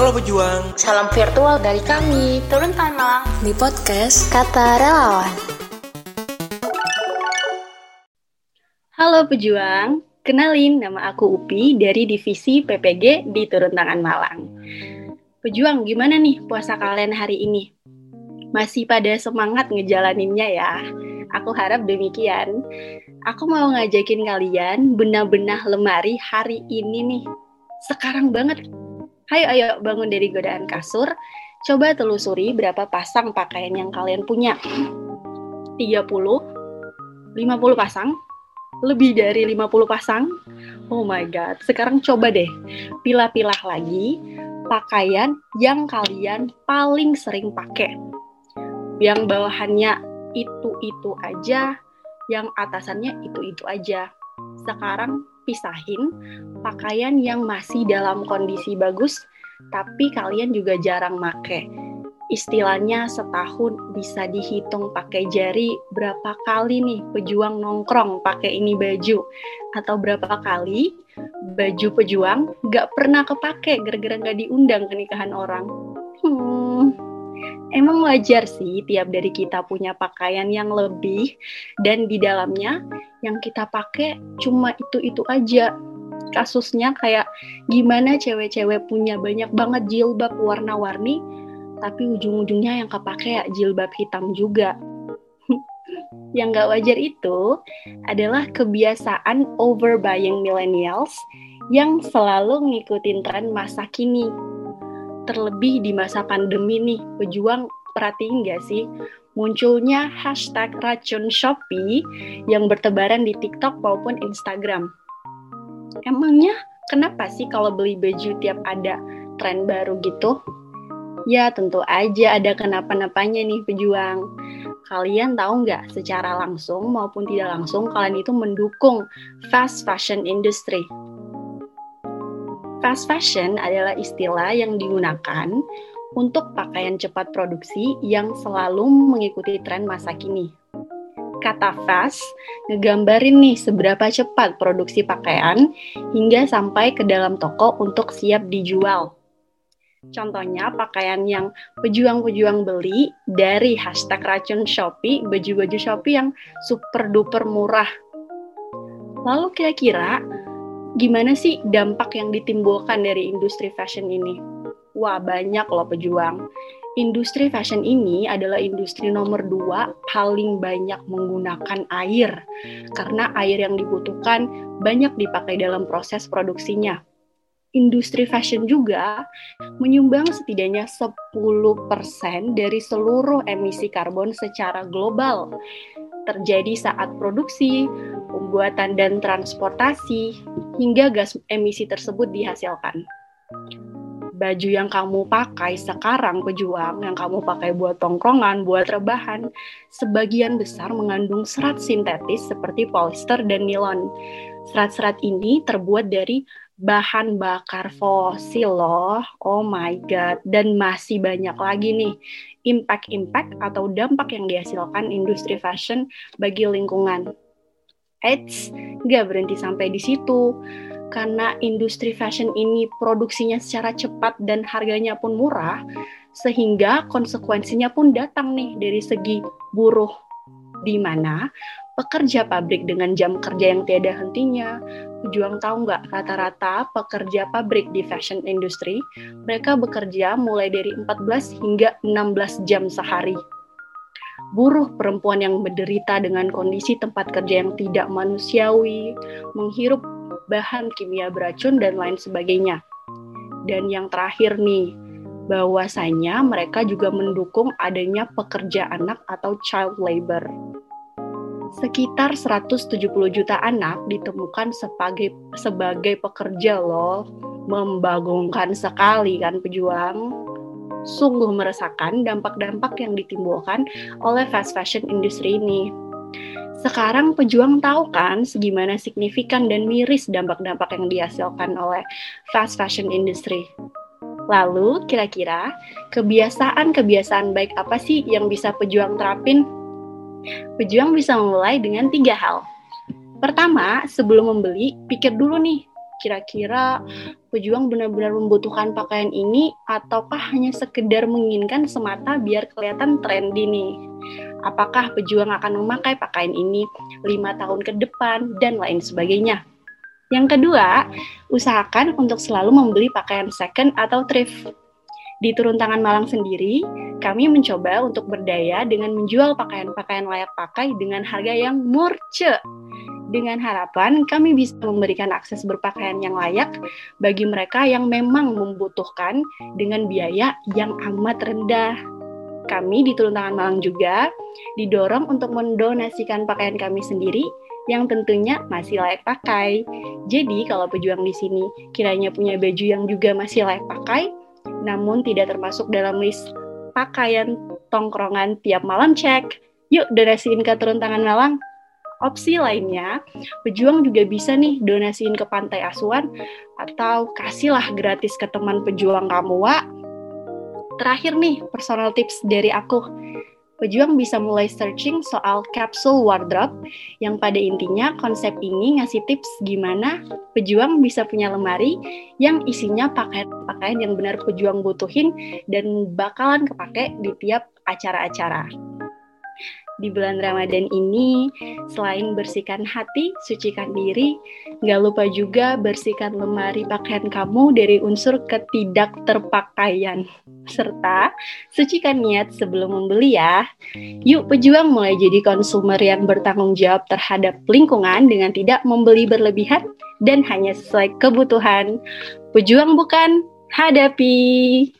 Halo pejuang. Salam virtual dari kami, Turun Tangan Malang, di podcast Kata Relawan. Halo pejuang, kenalin nama aku Upi dari divisi PPG di Turun Tangan Malang. Pejuang, gimana nih puasa kalian hari ini? Masih pada semangat ngejalaninnya ya? Aku harap demikian. Aku mau ngajakin kalian benah-benah lemari hari ini nih. Sekarang banget. Hayo ayo bangun dari godaan kasur. Coba telusuri berapa pasang pakaian yang kalian punya. 30, 50 pasang, lebih dari 50 pasang. Oh my god, sekarang coba deh pilah-pilah lagi pakaian yang kalian paling sering pakai. Yang bawahannya itu-itu aja, yang atasannya itu-itu aja. Sekarang pisahin pakaian yang masih dalam kondisi bagus, tapi kalian juga jarang make. Istilahnya setahun bisa dihitung pakai jari berapa kali nih pejuang nongkrong pakai ini baju atau berapa kali baju pejuang gak pernah kepake gara-gara gak diundang ke nikahan orang. Hmm, emang wajar sih tiap dari kita punya pakaian yang lebih dan di dalamnya yang kita pakai cuma itu-itu aja. Kasusnya kayak gimana cewek-cewek punya banyak banget jilbab warna-warni tapi ujung-ujungnya yang kepake ya jilbab hitam juga. yang gak wajar itu adalah kebiasaan overbuying millennials yang selalu ngikutin tren masa kini terlebih di masa pandemi nih, pejuang perhatiin gak sih munculnya hashtag racun Shopee yang bertebaran di TikTok maupun Instagram. Emangnya kenapa sih kalau beli baju tiap ada tren baru gitu? Ya tentu aja ada kenapa-napanya nih pejuang. Kalian tahu nggak secara langsung maupun tidak langsung kalian itu mendukung fast fashion industry Fast fashion adalah istilah yang digunakan untuk pakaian cepat produksi yang selalu mengikuti tren masa kini. Kata fast ngegambarin nih seberapa cepat produksi pakaian hingga sampai ke dalam toko untuk siap dijual. Contohnya pakaian yang pejuang-pejuang beli dari hashtag racun Shopee, baju-baju Shopee yang super duper murah. Lalu kira-kira gimana sih dampak yang ditimbulkan dari industri fashion ini? Wah, banyak loh pejuang. Industri fashion ini adalah industri nomor dua paling banyak menggunakan air. Karena air yang dibutuhkan banyak dipakai dalam proses produksinya. Industri fashion juga menyumbang setidaknya 10% dari seluruh emisi karbon secara global. Terjadi saat produksi, pembuatan dan transportasi, hingga gas emisi tersebut dihasilkan. Baju yang kamu pakai sekarang pejuang, yang kamu pakai buat tongkrongan, buat rebahan, sebagian besar mengandung serat sintetis seperti polyester dan nilon. Serat-serat ini terbuat dari bahan bakar fosil loh. Oh my god. Dan masih banyak lagi nih impact-impact atau dampak yang dihasilkan industri fashion bagi lingkungan. Eits, nggak berhenti sampai di situ. Karena industri fashion ini produksinya secara cepat dan harganya pun murah, sehingga konsekuensinya pun datang nih dari segi buruh, di mana pekerja pabrik dengan jam kerja yang tiada hentinya, pejuang tahu nggak rata-rata pekerja pabrik di fashion industry, mereka bekerja mulai dari 14 hingga 16 jam sehari buruh perempuan yang menderita dengan kondisi tempat kerja yang tidak manusiawi, menghirup bahan kimia beracun dan lain sebagainya. Dan yang terakhir nih, bahwasanya mereka juga mendukung adanya pekerja anak atau child labor. Sekitar 170 juta anak ditemukan sebagai sebagai pekerja loh. Membagongkan sekali kan pejuang sungguh meresahkan dampak-dampak yang ditimbulkan oleh fast fashion industri ini. Sekarang pejuang tahu kan segimana signifikan dan miris dampak-dampak yang dihasilkan oleh fast fashion industry. Lalu, kira-kira kebiasaan-kebiasaan baik apa sih yang bisa pejuang terapin? Pejuang bisa memulai dengan tiga hal. Pertama, sebelum membeli, pikir dulu nih, kira-kira pejuang benar-benar membutuhkan pakaian ini ataukah hanya sekedar menginginkan semata biar kelihatan trendy nih? Apakah pejuang akan memakai pakaian ini lima tahun ke depan dan lain sebagainya? Yang kedua, usahakan untuk selalu membeli pakaian second atau thrift. Di Turun Tangan Malang sendiri, kami mencoba untuk berdaya dengan menjual pakaian-pakaian layak pakai dengan harga yang murce dengan harapan kami bisa memberikan akses berpakaian yang layak bagi mereka yang memang membutuhkan dengan biaya yang amat rendah. Kami di Turun Tangan Malang juga didorong untuk mendonasikan pakaian kami sendiri yang tentunya masih layak pakai. Jadi kalau pejuang di sini kiranya punya baju yang juga masih layak pakai, namun tidak termasuk dalam list pakaian tongkrongan tiap malam cek. Yuk donasiin ke Turun Tangan Malang. Opsi lainnya, pejuang juga bisa nih donasiin ke pantai asuhan atau kasihlah gratis ke teman pejuang kamu, Wak. Terakhir nih, personal tips dari aku. Pejuang bisa mulai searching soal capsule wardrobe yang pada intinya konsep ini ngasih tips gimana pejuang bisa punya lemari yang isinya pakaian-pakaian yang benar pejuang butuhin dan bakalan kepake di tiap acara-acara di bulan Ramadan ini, selain bersihkan hati, sucikan diri, nggak lupa juga bersihkan lemari pakaian kamu dari unsur ketidakterpakaian. Serta sucikan niat sebelum membeli ya. Yuk pejuang mulai jadi konsumer yang bertanggung jawab terhadap lingkungan dengan tidak membeli berlebihan dan hanya sesuai kebutuhan. Pejuang bukan, hadapi.